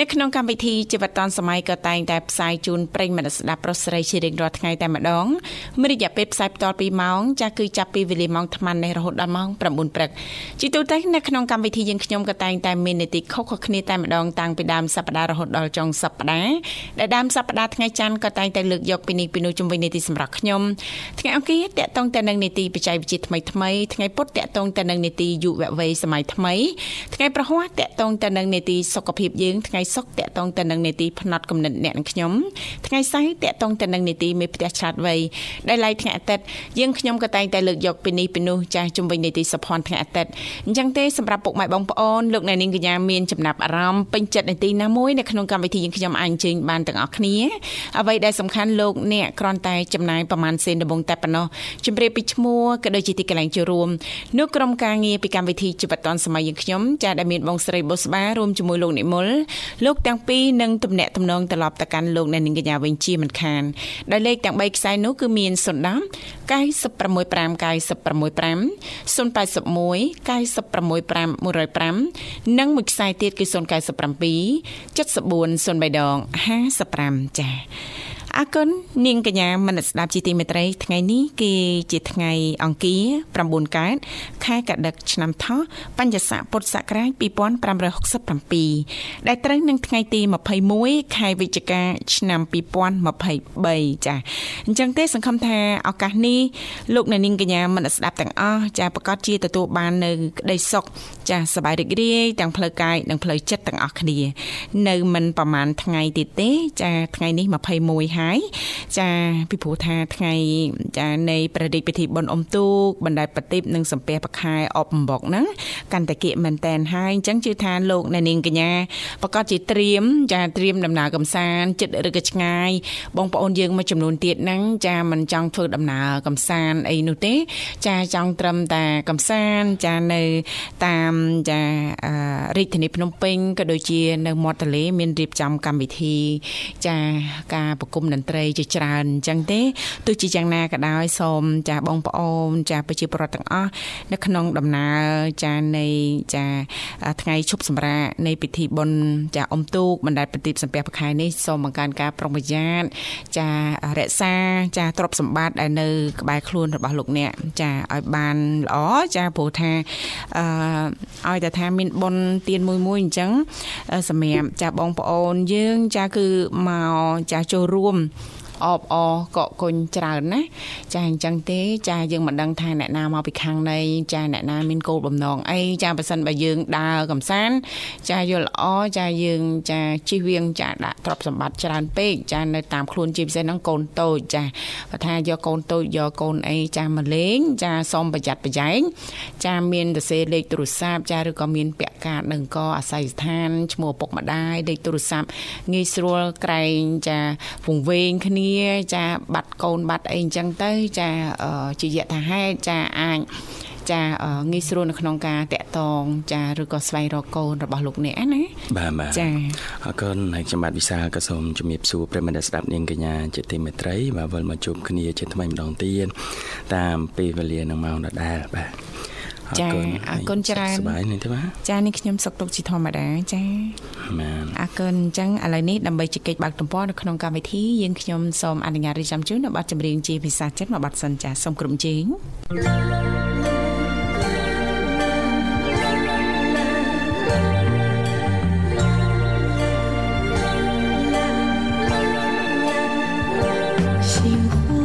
នៅក្នុងកម្មវិធីជីវិតឌុនសម័យក៏តែងតែផ្សាយជូនប្រិយមិត្តស្ដាប់ប្រុសស្រីជារៀងរាល់ថ្ងៃតែម្ដងមានរយៈពេលផ្សាយបន្ត2ម៉ោងចាស់គឺចាប់ពីវេលាម៉ោង8:00នេះរហូតដល់ម៉ោង9ព្រឹកជាទូទៅនៅក្នុងកម្មវិធីយើងខ្ញុំក៏តែងតែមាននីតិខុសៗគ្នាតែម្ដងតាំងពីដើមសប្ដាហ៍រហូតដល់ចុងសប្ដាហ៍ដែលដើមសប្ដាហ៍ថ្ងៃច័ន្ទក៏តែងតែលើកយកពីនេះពីនោះជំវិញនីតិសម្រាប់ខ្ញុំថ្ងៃអង្គារតកតងទៅនឹងនីតិបច្ចេកវិទ្យាថ្មីថ្មីថ្ងៃពុធតកតងទៅនឹងនីតិយុវវ័យសម័យថ្មីថ្ងៃប្រហ័សតកតងទៅនឹងនីតិសុខភាពយើងថ្ងៃសុក្រតកតងទៅនឹងនីតិផ្នែកកំណត់អ្នកនិងខ្ញុំថ្ងៃសៅរ៍តកតងទៅនឹងនីតិមេផ្ទះឆ្លាតវៃដែលឡៃថ្ងៃអាទិត្យយើងខ្ញុំក៏តែងតែលើកយកពីនេះពីនោះចាស់ជំវិញនីតិសុភ័ណ្ឌថ្ងៃអាទិត្យអញ្ចឹងទេសម្រាប់ពុកម៉ែបងប្អូនលោកអ្នកនាងកញ្ញាមានចំណាប់អារម្មណ៍ពេញចិត្តនីតិណាមួយនៅក្នុងកម្មវិធីយើងខ្ញុំអាចអញ្ជើញបានទាំងអស់គ្នាអ្វីដែលសំខាន់លោកអ្នកគ្រាន់តែចំណាយប្រមាណសេនដំបងតែប៉ុណ្ណោះជម្រាបពីឈ្មោះក៏ដូចជាទីកន្លែងចូលរួមនោះក្រុមការងារពីកម្មវិធីជីវិតឌុនសម័យយើងខ្ញុំចាដែលមានបងស្រីបុស្បារួមជាមួយលោកនិមលលោកទាំងពីរនឹងទំនាក់ទំនងត្រឡប់ទៅកាន់លោកអ្នកនាងកញ្ញាវិញជាមិនខានដោយលេខទាំង3ខ្សែនោះគឺមាន010 965 965 081 965 105និងមួយខ្សែទៀតគឺ097 74 03ដង55ចា៎ អរគុណនាងកញ្ញាមនស្ដាប់ជីទីមេត្រីថ្ងៃនេះគឺជាថ្ងៃអង្គារ9កើតខែកដិកឆ្នាំថោះបញ្ញស័កពុទ្ធសករាជ2567ដែលត្រូវនឹងថ្ងៃទី21ខែវិច្ឆិកាឆ្នាំ2023ចា៎អញ្ចឹងទេសង្ឃឹមថាឱកាសនេះលោកអ្នកនាងកញ្ញាមនស្ដាប់ទាំងអស់ចាប្រកាសជាទទួលបាននៅក្តីសុខចាសប្បាយរីករាយទាំងផ្លូវកាយនិងផ្លូវចិត្តទាំងអស់គ្នា នៅមិនប្រហែលថ្ងៃទៀតទេ ចាថ្ងៃនេះ21ហើយចាពីព្រោះថាថ្ងៃចានៃប្រតិពិធីបុណ្យអុំទូកបណ្ដែតប្រទីបនិងសំពះប្រខែអបអំបុកហ្នឹងកាន់តែគៀកមែនតែនហើយអញ្ចឹងជឿថាលោកអ្នកនាងកញ្ញាប្រកាសជាត្រៀមចាត្រៀមដំណើរកំសាន្តចិត្តឬក៏ឆ្ងាយបងប្អូនយើងមួយចំនួនទៀតហ្នឹងចាមិនចង់ធ្វើដំណើរកំសាន្តអីនោះទេ ចាចង់ត្រឹមតែកំសាន្តចានៅតាមចារាជធានីភ្នំពេញក៏ដូចជានៅមាត់ទន្លេមានរៀបចំកម្មវិធី ចាការប្រគំតន្ត្រីជាច្រើនអញ្ចឹងទេទោះជាយ៉ាងណាក៏ដោយសូមចាបងប្អូនចាប្រជាពលរដ្ឋទាំងអស់នៅក្នុងដំណើរចានៃចាថ្ងៃឈប់សម្រាកនៃពិធីបុណ្យចាអុំទូកបណ្ដែតប្រទីបសំពះប្រខែនេះសូមបង្កើនការប្រុងប្រយ័ត្នចារក្សាចាទ្រព្យសម្បត្តិដែលនៅក្បែរខ្លួនរបស់លោកអ្នកចាឲ្យបានល្អចាព្រោះថាអឺឲ្យតែថាមានបុណ្យទានមួយមួយអញ្ចឹងសម្រាប់ចាបងប្អូនយើងចាគឺមកចាចូលរួម haben. អបអកកគុញច្រើនណាចាអញ្ចឹងទេចាយើងមិនដឹងថាអ្នកណាមកពីខាងនៃចាអ្នកណាមានគោលបំណងអីចាបើសិនបើយើងដើរកំសាន្តចាយល់ល្អចាយើងចាជិះវៀងចាដាក់ទ្រព្យសម្បត្តិច្រើនពេកចានៅតាមខ្លួនជាពិសេសហ្នឹងកូនតូចចាបើថាយកកូនតូចយកកូនអីចាមកលេងចាសូមប្រយ័ត្នប្រយែងចាមានសរសេរលេខទូរស័ព្ទចាឬក៏មានពាក់កាតនឹងក៏អាស័យស្ថានឈ្មោះឪពុកម្ដាយលេខទូរស័ព្ទងាយស្រួលក្រែងចាវង្វេងគ្នាចាបាត់កូនបាត់អីអញ្ចឹងទៅ ចាជាយថាហេតុចាអាចចាងាយស្រួលនៅក្នុងការតាក់តងចាឬក៏ស្វែងរកកូនរបស់លោកអ្នកណាបាទបាទចាអរគុណហើយខ្ញុំបាទវិសាក៏សូមជំរាបសួរប្រិមត្តស្ដាប់នាងកញ្ញាជាទីមេត្រីបាទវិលមកជួបគ្នាជាថ្មីម្ដងទៀតតាមពេលវេលានឹងម៉ោងដដែលបាទ ចាអរគុណច្រើនសប្បាយនេះទេបាទចានេះខ្ញុំសុខទុក្ខជាធម្មតាចាបានអរគុណអញ្ចឹងឥឡូវនេះដើម្បីជែកបើកទំព័រនៅក្នុងកម្មវិធីយើងខ្ញុំសូមអនុញ្ញាតរៀបចំជូននៅប័ណ្ណចម្រៀងជាភាសាចិនមួយប័ណ្ណសិនចាសូមក្រុមជេង幸福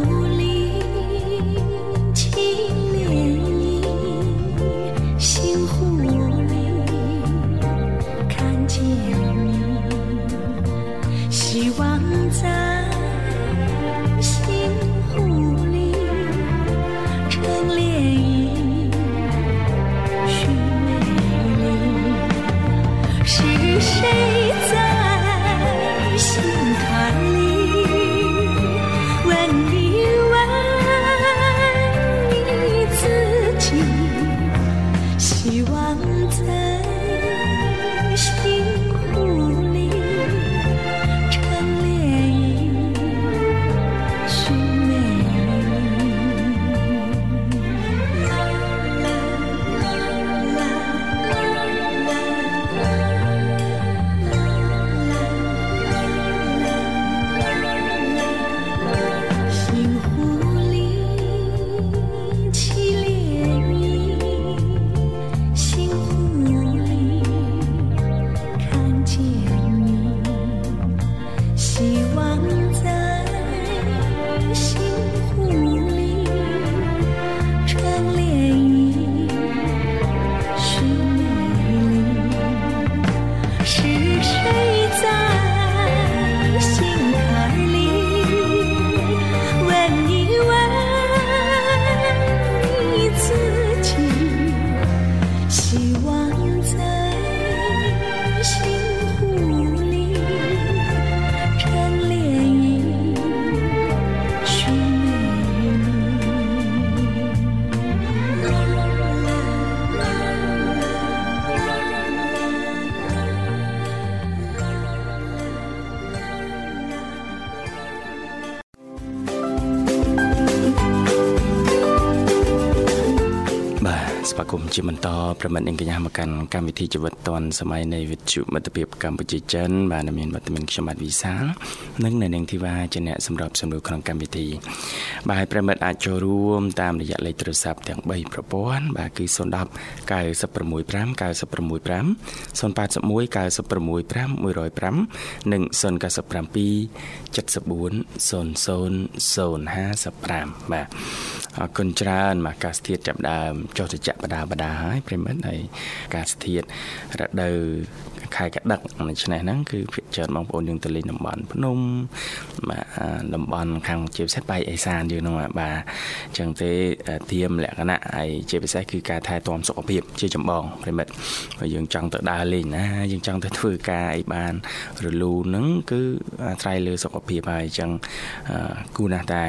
ជា បន្តប្រមិត្តអង្គញ្ញាមកកាន់កម្មវិធីជីវិតឌွန်សម័យនៃវិទ្យុមិត្តភាពកម្ពុជាចិនបាទមានវត្តមានខ្ញុំបាទវិសាលនិងនៅនឹងធីវ៉ាជាអ្នកសម្របសម្រួលក្នុងកម្មវិធីបាទប្រមិត្តអាចចូលរួមតាមរយៈលេខទូរស័ព្ទទាំង3ប្រព័ន្ធបាទគឺ010 965 965 081 965 105និង097 74 00 055បាទអរគុណច្រើនមកកាសធាតចាប់ដើមចុះទៅចាក់បដាបដាហើយប្រិមិត្តហើយកាសធាតរដូវខែកដឹកដូច្នេះហ្នឹងគឺភាគច្រើនបងប្អូនយើងទៅលេងតំបន់ភ្នំបាទតំបន់ខាងជាពិសេសបែកអេសានយើងហ្នឹងបាទអញ្ចឹងទេធៀមលក្ខណៈហើយជាពិសេសគឺការថែទាំសុខភាពជាចម្បងប្រិមិត្តបើយើងចង់ទៅដើរលេងណាយើងចង់ទៅធ្វើការអីបានរលូនហ្នឹងគឺអាស្រ័យលើសុខភាពហើយអញ្ចឹងគូណាស់តែ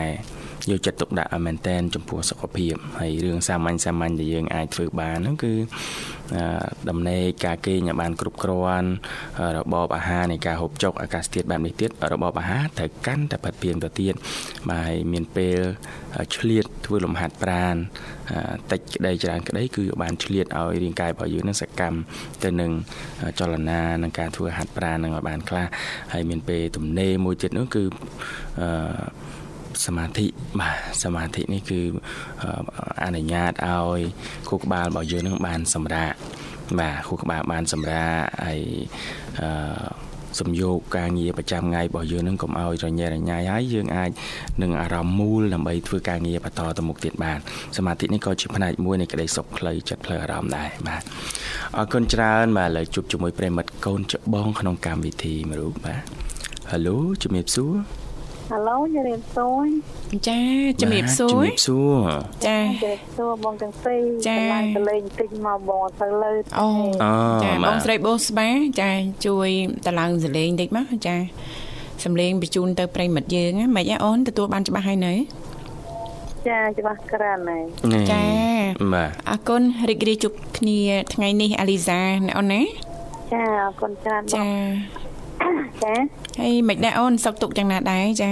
យកចិត្តទុកដាក់មែនតែនចំពោះសុខភាពហើយរឿងសាមញ្ញសាមញ្ញដែលយើងអាចធ្វើបានហ្នឹងគឺដំណេកការគេងឲ្យបានគ្រប់គ្រាន់របបអាហារនៃការហូបចុកអាកាសធាតុបែបនេះទៀតរបបអាហារត្រូវកាន់តែផិតភៀងទៅទៀតបាទហើយមានពេលឆ្លៀតធ្វើលំហាត់ប្រាណតិចក្តីច្រើនក្តីគឺបានឆ្លៀតឲ្យរាងកាយរបស់យើងនឹងសកម្មទៅនឹងចលនានិងការធ្វើហាត់ប្រាណនឹងឲ្យបានខ្លះហើយមានពេលទំនេរមួយទៀតនោះគឺអឺ សមាធិបាទសមាធិនេះគឺអនុញ្ញាតឲ្យខួរក្បាលរបស់យើងនឹងបានសម្រាកបាទខួរក្បាលបានសម្រាកហើយអឺសំយោគការងារប្រចាំថ្ងៃរបស់យើងនឹងកុំឲ្យរញ៉េរញ៉ៃហើយយើងអាចនឹងអារម្មណ៍មូលដើម្បីធ្វើការងារបន្តទៅមុខទៀតបានសមាធិនេះក៏ជាផ្នែកមួយនៃក្តីសុខផ្លូវចិត្តផ្លូវអារម្មណ៍ដែរបាទអរគុណច្រើនបាទឥឡូវជួបជាមួយប្រិមិត្តកូនច្បងក្នុងកម្មវិធីមួយរូបបាទ Halo ជំរាបសួរ ហៅឡូជំរាបសួរចាជំរាបសួរជំរាបសួរចាជំរាបសួរបងទាំងពីរចាឡើងទៅលេងតិចមកបងទៅលើអូចាបងស្រីបូស្បាចាជួយតឡើងសលេងតិចមកចាសំលេងបញ្ជូនទៅប្រិមិត្តយើងមិនអីអូនទទួលបានច្បាស់ហើយនៅចាច្បាស់ក្រានហើយចាបាទអរគុណរីករាយជួបគ្នាថ្ងៃនេះអាលីសាណាអូនណាចាអរគុណច្រើនបងចា ចាហើយមិនដែរអូនសុកទុកយ៉ាងណាដែរចា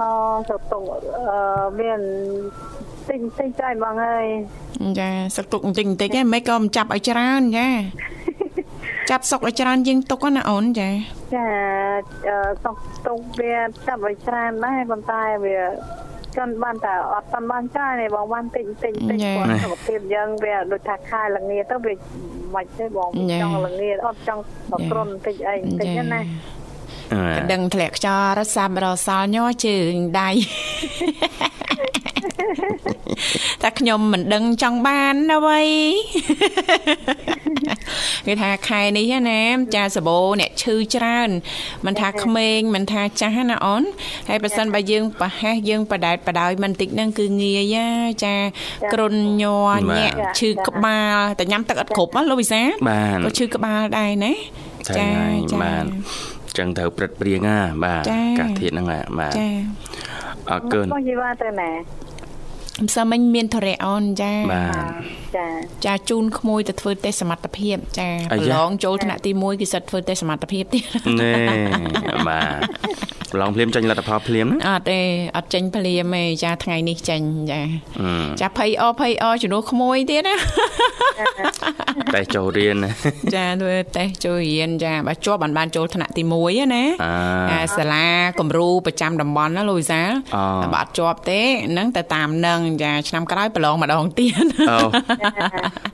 អូសុកទុកអឺមានតិចតិចតែបងអើយចាសុកទុកបន្តិចបន្តិចហ្នឹងមិនក៏មិនចាប់ឲ្យច្រើនចាចាប់សុកឲ្យច្រើនជាងទុកណាអូនចាចាសុកទុកវាចាប់ឲ្យច្រើនដែរប៉ុន្តែវា ចង់បានតែអត់បានបានច្រើនទេបងបានតិចតិចតិចគាត់សុខភាពយើងវាដូចថាខែលងាទៅវាមិនទេបងចង់លងាអត់ចង់បក្រនតិចអីតិចណាកដឹងធ្លាក់ខ្យល់រសាប់រសល់ញ័រជើងដៃតែខ្ញុំមិនដឹងចង់បានអ្វី គេថាខែនេះណាចាសបោអ្នកឈឺច្រើនមិនថាក្មេងមិនថាចាស់ណាអូនហើយបើសិនបើយើងប្រហែសយើងបដែតបដោយមិនតិចហ្នឹងគឺងាយចាគ្រុនញ័រញាក់ឈឺក្បាលតែញ៉ាំទឹកអត់គ្រប់ណាលោកវិសាក៏ឈឺក្បាលដែរណាចាចាបាទចឹងត្រូវព្រឹត្តព្រៀងណាបាទកាសធាតហ្នឹងបាទចាអរគុណបងជីវ៉ាទៅណា ម្សិលមិញមានធរៈអូនចាបាទចាចាជូនក្មួយទៅធ្វើតេស្តសមត្ថភាព ចាប្រឡងចូលថ្នាក់ទី1គេសិតធ្វើតេស្តសមត្ថភាពទៀតណែបាទប្រឡងភ្លាមចេញលទ្ធផលភ្លាមអត់ទេអត់ចេញភ្លាមទេចាថ្ងៃនេះចេញចាចាភ័យអភ័យអជំនួសក្មួយទៀតណាតែចូលរៀនចាធ្វើតេចូលរៀនចាបើជាប់បានបានចូលថ្នាក់ទី1ណាអាសាលាគំរូប្រចាំតំបន់ណាលូវីសាតែបើអត់ជាប់ទេហ្នឹងតែតាមនឹងចាឆ្នាំក្រោយប្រឡងម្ដងទៀតអូ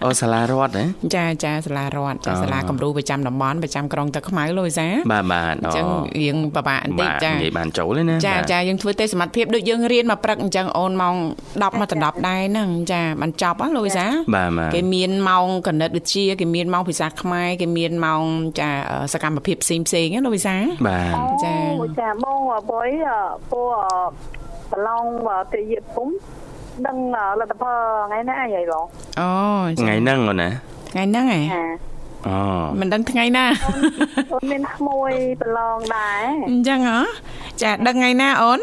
អូសាលារដ្ឋហ៎ចាចាសាលារដ្ឋចាសាលាគំរូប្រចាំតំបន់ប្រចាំក្រុងទឹកខ្មៅលូវីសាបាទបាទអញ្ចឹងរៀងពិបាកបន្តិចចាងាយបានចូលទេណាចាចាយើងធ្វើទេសមត្ថភាពដូចយើងរៀនមកព្រឹកអញ្ចឹងអូនម៉ោង10មកដល់10ដែរហ្នឹងចាបានចប់ហ៎លោកវិសាគេមានម៉ោងគណិតវិទ្យាគេមានម៉ោងភាសាខ្មែរគេមានម៉ោងចាសកម្មភាពផ្សេងផ្សេងណាលោកវិសាបាទចាចាបងអបុយពូប្រឡងទៅយិពុំ ដឹងលទ្ធផលថ្ងៃណាអីបងអូថ្ងៃហ្នឹងអូនណាថ្ងៃហ្នឹងហ៎អូមិនដឹងថ្ងៃណាអូនមានក្មួយប្រឡងដែរអញ្ចឹងហ៎ចាដឹងថ្ងៃណាអូន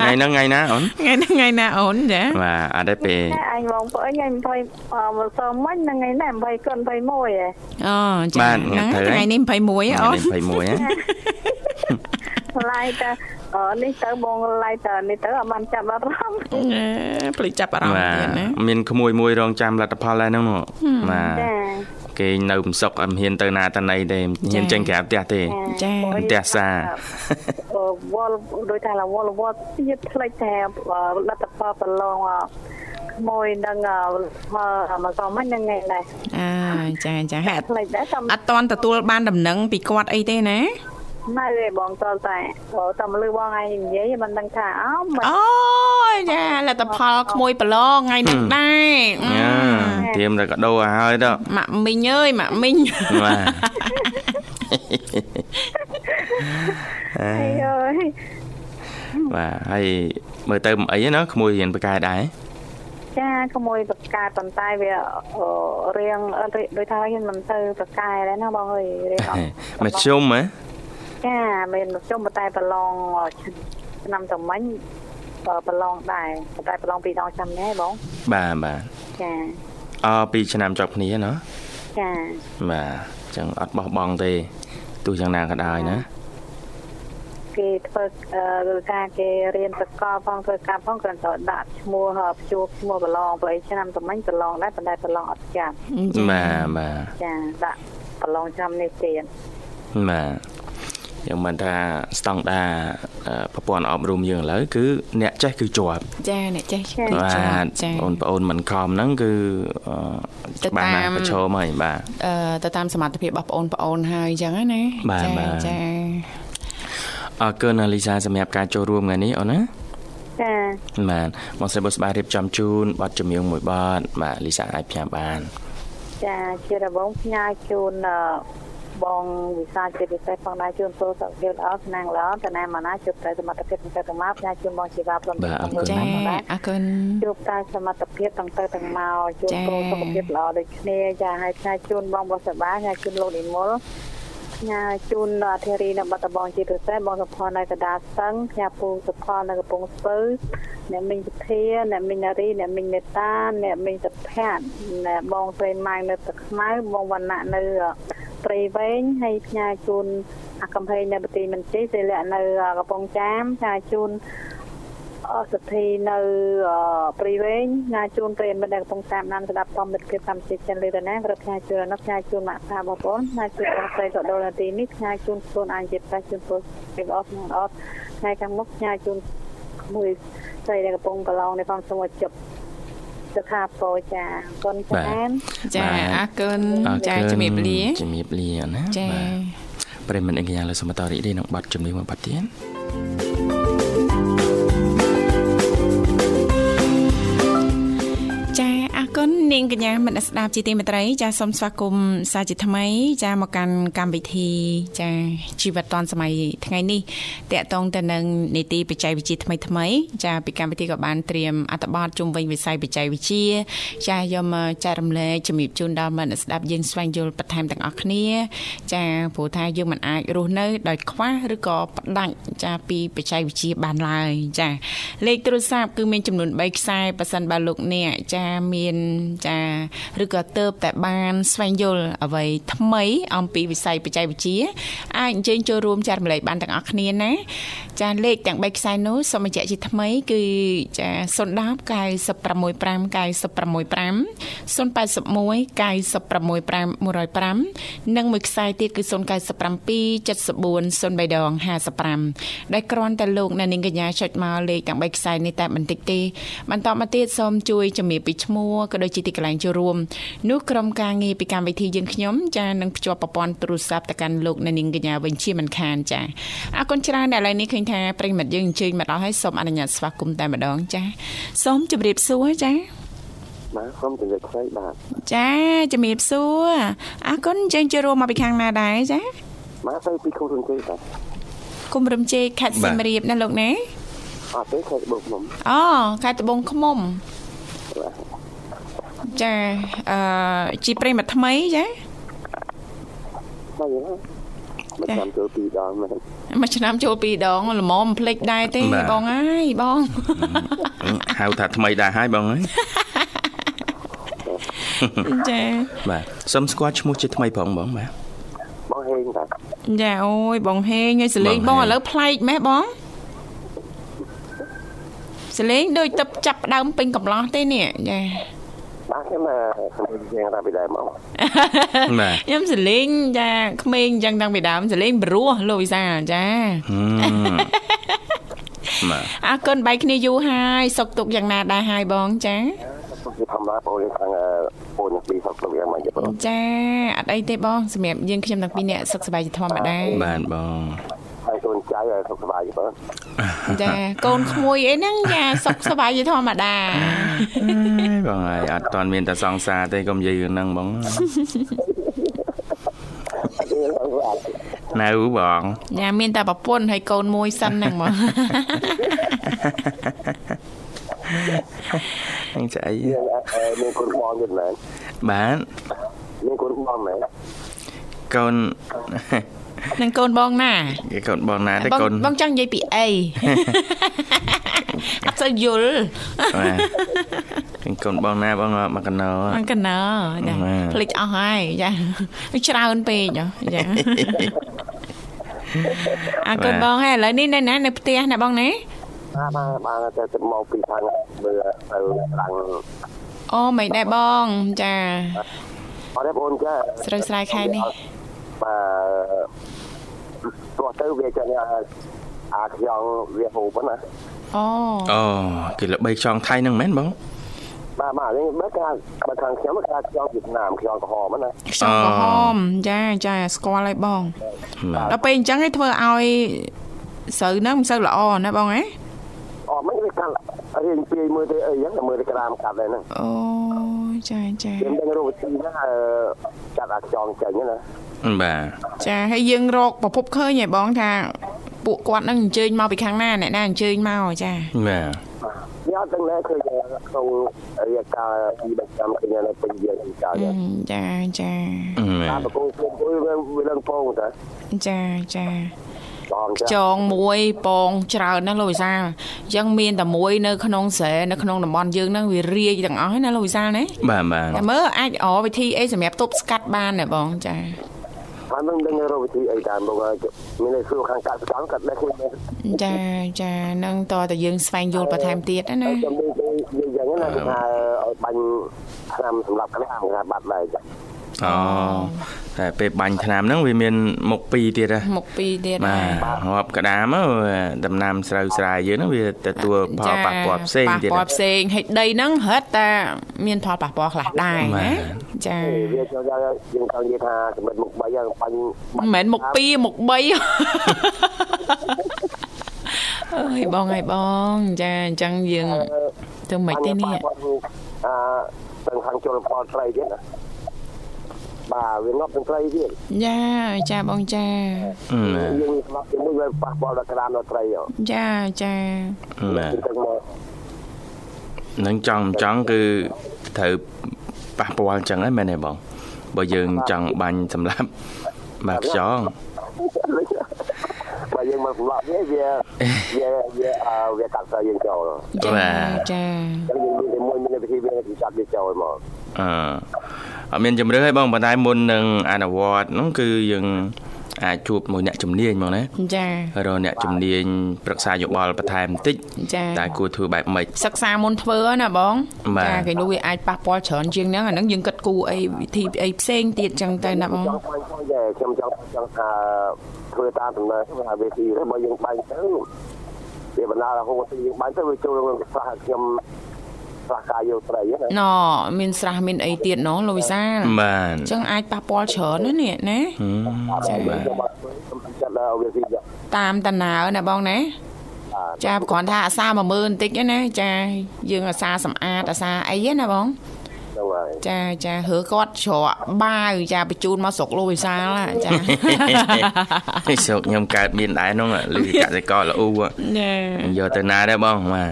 ថ្ងៃហ្នឹងថ្ងៃណាអូនថ្ងៃហ្នឹងថ្ងៃណាអូនចាបាទអត់ទេពេលអញបងប្អូនថ្ងៃ20មកសមិញថ្ងៃណា20កុន21ហ៎អូចាថ្ងៃនេះ21អូន21ហ៎ឡាយតាអឺនេះទៅបងឡាយតើនេះទៅអត់បានចាប់អារម្មណ៍ភ្លេចចាប់អារម្មណ៍ទៀតណាមានក្មួយមួយរងចាំលទ្ធផលដែរហ្នឹងបាទ គេនៅមិនសុកអត់ហ៊ានទៅណាតណៃទេហ៊ានចេញក្រៅផ្ទះទេចាផ្ទះសាវល់ដោយថាវល់វល់ទៀតផ្លេចតែលទ្ធផលប្រឡងមួយនឹងមកក៏មិននឹងថ្ងៃដែរអើចាចាហេតុផ្លេចដែរអត់តន់ទទួលបានដំណឹងពីគាត់អីទេណានៅទេបងតតែតែមកលឺបងឯងនិយាយមិនដឹងថាអោអូយ ចាលទ្ធផលក្មួយប្រឡងថ្ងៃនេះដែរយ៉ាធៀមតែកដោឲ្យហើយទៅម៉ាក់មីងអើយម៉ាក់មីងបាទអើយបាទហើយមើលទៅមិនអីណាក្មួយរៀនបកែដែរចាក្មួយបកែប៉ុន្តែវារៀងដូចថាហ៊ានមិនទៅបកែដែរណាបងអើយរៀងអត់មកជុំហ៎ចាមានចុំតែប្រឡងឆ្នាំតមិញ ប្រឡងដែរតែប្រឡងពីរដងឆ្នាំនេះបងបាទបាទចាអពីឆ្នាំជាប់គ្នាណាចាបាទអញ្ចឹងអត់បោះបង់ទេទោះយ៉ាងណាក៏ដោយណាគេធ្វើឬការគេរៀនសកលផងធ្វើការផងគ្រាន់តែដាក់ឈ្មោះព្យួរឈ្មោះប្រឡងព្រោះឆ្នាំតមិញប្រឡងដែរប៉ុន្តែប្រឡងអត់ចាប់បាទបាទចាដាក់ប្រឡងឆ្នាំនេះទៀតបាទ យ៉ាងមិនថាស្តង់ដារប្រព័ន្ធអប់រំយើងឥឡូវគឺអ្នកចេះគឺជាប់ចាអ្នកចេះគឺជាប់ចាបងប្អូនមិនខំហ្នឹងគឺបានណាប្រឈមហើយបាទអឺទៅតាមសមត្ថភាពរបស់បងប្អូនហើយអញ្ចឹងណាចាចាអរគុណលីសាសម្រាប់ការចូលរួមថ្ងៃនេះអូនណាចាបាទមកស្រីបុស្បារៀបចំជូនប័ណ្ណចម្រៀងមួយប័ណ្ណបាទលីសាអាចផ្សាយបានចាជារបងផ្ញើជូន បងវិសាជាពិសេសផងដែរជួនពលសុខភាពល្អស្នាងល្អតាណាមកណាជួបតែសមត្ថភាពទាំងទៅទាំងមកផ្សាយជូនបងជីវ៉ាព្រមទាំងចាអរគុណជួបតែសមត្ថភាពទាំងទៅទាំងមកជួបពលសុខភាពល្អដូចគ្នាចាហើយផ្សាយជូនបងបសបាផ្សាយជូនលោកនិមល ផ្ញើជូនអធិរីនៅបាត់ដំបងជាពិសេសបងសុផននៅកដាស្ទឹងផ្ញើពូសុផននៅកំពង់ស្ពឺអ្នកមីងសុធាអ្នកមីងនារីអ្នកមីងមេតាអ្នកមីងសុភ័ក្រអ្នកបងស្រីម៉ៅនៅទឹកខ្មៅបងវណ្ណៈនៅព្រៃវែងហើយផ្ញើជូនអាកំភែងនៅប្រទីមន្ទីរសិលៈនៅកំពង់ចាមផ្ញើជូនអ សទ្ធិនៅព្រៃវែងផ្ញើជូនប្រិយមិត្តនៅកំពង់ចាមណានស្ដាប់ធម្មមិត្តភាពកម្មជាចិនលឺតាណាក៏ផ្ញើជូននោះផ្ញើជូនម៉ាក់សាបងប្អូនផ្ញើជូនបងស្រីក៏ដល់នាទីនេះផ្ញើជូនខ្លួនអញជាប្រាជូនពលពីអស់នឹងអត់ថ្ងៃខាងមុខផ្ញើជូនមួយស្រីនៅកំពង់កឡងនៅផងសមជប់សុខាពោចាគុណចានចាអរគុណចាជំរាបលាជំរាបលាណាចាប្រិមត្តអង្គញ្ញាលើសមតរីនេះនឹងបាត់ជំនាញមួយបាត់ទៀត នាងកញ្ញាមនស្ដាប់ជាទីមេត្រីចាសូមស្វាគមន៍សាជាថ្មី ចាមកកាន់កម្មវិធី ចាជីវិតឌွန်សម័យថ្ងៃនេះតកតងទៅនឹងនីតិបច្ចេកវិទ្យាថ្មីថ្មីចាពីកម្មវិធីក៏បានត្រៀមអត្ថបទជុំវិញវិស័យបច្ចេកវិទ្យាចាយកមកចែករំលែកជំរាបជូនដល់មនស្ដាប់យើងស្វែងយល់បន្ថែមទាំងអស់គ្នា ចាព្រោះថាយើងមិនអាចរស់នៅដោយខ្វះឬក៏ផ្ដាច់ចាពីបច្ចេកវិទ្យាបានឡើយចាលេខទូរស័ព្ទគឺមានចំនួន3ខ្សែប៉ះសិនបើលោកអ្នកចាមានចាឬក៏ទៅតែបានស្វែងយល់អ្វីថ្មី អំពីវិស័យបច្ចេកវិទ្យាអាចអញ្ជើញចូលរួមចែករំលែកបានទាំងអស់គ្នាណាចាលេខទាំង3ខ្សែនោះសូមបញ្ជាក់ជាថ្មី គឺចា010 965 965 081 965 105និងមួយខ្សែទៀតគឺ097 74 03ដង55ដែលគ្រាន់តែលោកអ្នកនាងកញ្ញាចុចមកលេខទាំង3ខ្សែនេះតែបន្តិចទេបន្តមកទៀតសូមជួយជំរាបពីឈ្មោះក៏ដូចជាទីកន្លែងចូលរួមនោះក្រុមការងារពីកម្មវិធីយើងខ្ញុំចានឹងភ្ជាប់ប្រព័ន្ធទូរស័ព្ទទៅកាន់លោកអ្នកនាងកញ្ញាវិញជាមិនខានចាអរគុណច្រើនដែលឥឡូវនេះឃើញថាប្រិមិត្តយើងអញ្ជើញមកដល់ហើយសូមអនុញ្ញាតស្វាគមន៍តែម្ដងចាសូមជម្រាបសួរចាបាទសូមជម្រាបស្ដីបាទចាជំរាបសួរអរគុណអញ្ជើញចូលរួមមកពីខាងណាដែរចាបាទទៅពីគុំរំជេកបាទគុំរំជេកខេត្តសៀមរាបណាលោកណាអត់ទេខេត្តត្បូងឃ្មុំអូខេត្តត្បូងឃ្មុំ ចាអឺជីប្រិមថ្មីចាបាទមួយឆ្នាំចូលពីរដងមែនមួយឆ្នាំចូលពីរដងល្មមភ្លេចដែរទេបងអើយបងហៅថាថ្មីដែរហើយបងអើយចាបាទសុំស្គាល់ឈ្មោះជាថ្មីផងបងបាទបងហេងបាទចាអូយបងហេងហើយសលេងបងឥឡូវប្លែកម៉េះបងសលេងដូចទឹកចាប់ដើមពេញកំឡោះទេនេះចាបាទ ខ្ញុំសម្លេងយ៉ាងតាំងពីដើមមកបាទខ្ញុំសលេងចាក្មេងអញ្ចឹងតាំងពីដើមសលេងព្រោះលោកវិសាចាបាទអរគុណបែកគ្នាយូរហើយសុខទុក្ខយ៉ាងណាដែរហើយបងចាគឺធម្មតាបងខាងបងពីសុខទុក្ខយ៉ាងម៉េចបងចាអត់អីទេបងសម្រាប់យើងខ្ញុំទាំងពីរនាក់សុខសប្បាយជាធម្មតាបាទបងហើយកូន ចៅឲ្យសុខសប្បាយបងចាកូនក្មួយអីហ្នឹងចាសុខសប្បាយជាធម្មតាបងហើយអត់តាន់មានតែសង្សារទេកុំនិយាយរឿងហ្នឹងបងនៅបងញ៉ាមានតែប្រពន្ធហើយកូនមួយសិនហ្នឹងបងហ្នឹងស្អីមានកូនបងទៀតមែនបាទមានកូនបងមែនកូន នឹងកូនបងណាគេកូនបងណាទេកូនបងចង់និយាយពីអីអត់សូវយល់គេកូនបងណាបងមកកណោមកកណោចាភ្លេចអស់ហើយចាច្រើនពេកចាអើកូនបងហើយឥឡូវនេះនៅណានៅផ្ទះណាបងណាបាទបាទបានតែទៅមកពីខាងមើលទៅខាងអូមិនដែរបងចាអរទេបងចាស្រូវស្រែខែនេះ បាទទោះទៅវាចាអាខ្យងវាហូបណាអូអូគេល្បីខ្យងថៃហ្នឹងមែនបងបាទបាទនេះបើថាបើខាងខ្ញុំគេថាខ្យងវៀតណាមខ្យងក្រហមណាខ្យងក្រហមចាចាស្គាល់ហើយបងដល់ពេលអញ្ចឹងឯងធ្វើឲ្យស្រូវហ្នឹងមិនសូវល្អណាបងហ៎អូមិនវាកាត់រៀងពីមើលទៅអីហ្នឹងមើលទៅក្រាមកាត់ដែរហ្នឹងអូ ចាចាខ្ញុំដឹងរកវិធីហ្នឹងចាត់អាខ្យងចេញណាបាទចាហើយយើងរកប្រភពឃើញហ៎បងថាពួកគាត់នឹងអញ្ជើញមកពីខាងណាអ្នកណាអញ្ជើញមកចាបាទខ្ញុំទាំងនេះឃើញក្នុងរយៈកាលពី3ឆ្នាំឃើញនៅពេញយើងចាចាចាតាមប្រគល់ខ្លួនវាវាឡើងពងតាចាចា ចងមួយពងច្រើនណាស់លោកវិសាលអញ្ចឹងមានតែមួយនៅក្នុងស្រែនៅក្នុងតំបន់យើងហ្នឹងវារាយទាំងអស់ណាលោកវិសាលណាបាទបាទតែមើលអាចអវិធីអីសម្រាប់ទប់ស្កាត់បានណាបងចាហើយនឹងដឹងរកវិធីអីតាមបងមានសួរខាងកសិកម្មកាត់ដែរខ្លួនចាចានឹងតើតើយើងស្វែងយល់បន្ថែមទៀតណាចាំនិយាយយ៉ាងណាគឺថាឲ្យបាញ់ឆ្នាំសម្រាប់ក្តាមគេបាត់ដែរចា អូតែពេលបាញ់ថ្នាំហ្នឹងវាមានមុខពីរទៀតហ៎មុខពីរទៀតបាទរាប់ក្តាមដំណាំស្រូវស្រែយើងហ្នឹងវាទទួលផលប៉ះពាល់ផ្សេងទៀតប៉ះពាល់ផ្សេងហើយដីហ្នឹងរត់តែមានផលប៉ះពាល់ខ្លះដែរណាចាវាចូលយើងចង់និយាយថាសម្បត្តិមុខ3ហ្នឹងបាញ់មិនមែនមុខ2មុខ3អើយបងហើយបងចាអញ្ចឹងយើងទៅមិនទេនេះអឺទាំងខាងជលផលត្រីទៀតណា បាទវាងាប់ទាំងត្រីទៀតចាចាបងចាយើងស្លាប់ជាមួយវាប៉ះពាល់ដល់ក្តាមដល់ត្រីហ៎ចាចាបាទទឹកមកនឹងចង់មិនចង់គឺត្រូវប៉ះពាល់អញ្ចឹងហ្នឹងមែនទេបងបើយើងចង់បាញ់សម្លាប់បាទខ្យងបើយើងមកសម្លាប់នេះវាវាវាអឺវាកាត់ស្រូវយើងចូលអញ្ចាចាចឹងយើងមានតែមួយមានវិធីវាចាប់វាចូលមកអឺ អត់មានជំរឿនទេបងប៉ុន្តែមុននឹងអនុវត្តនោះគឺយើងអាចជួបមួយអ្នកជំនាញហ្មងណាចារកអ្នកជំនាញប្រឹក្សាយោបល់បន្ថែមបន្តិចចាតែគួរធ្វើបែបម៉េចសិក្សាមុនធ្វើណាបងបាទចាគេនោះវាអាចប៉ះពាល់ច្រើនជាងហ្នឹងអាហ្នឹងយើងគិតគូរអីវិធីអីផ្សេងទៀតចឹងទៅណាបងចង់បាញ់ផងដែរខ្ញុំចង់ចង់ថាធ្វើតាមដំណើរថាវាទីបើយើងបាញ់ទៅវាបណ្ដាលរហូតទៅយើងបាញ់ទៅវាចូលក្នុងស្រះខ្ញុំ ស្រះកាយយកត្រីណាណមានស្រះមានអីទៀតណលោកវិសាលបាទអញ្ចឹងអាចប៉ះពាល់ច្រើនណាស់នេះណាហឹមចា៎បាទខ្ញុំបាត់ខ្ញុំចាត់ដល់វាទីចាតាមតាណើណាបងណាចាគ្រាន់ថាអាសា10000បន្តិចទេណាចាយើងអាសាសម្អាតអាសាអីណាបងហ្នឹងហើយចាចាហឺគាត់ច្រកបាវចាបញ្ជូនមកស្រុកលោកវិសាលណាចាស្រុកខ្ញុំកើតមានដែរនោះលឺកសិករល្អូចាយកទៅណាដែរបងបាទ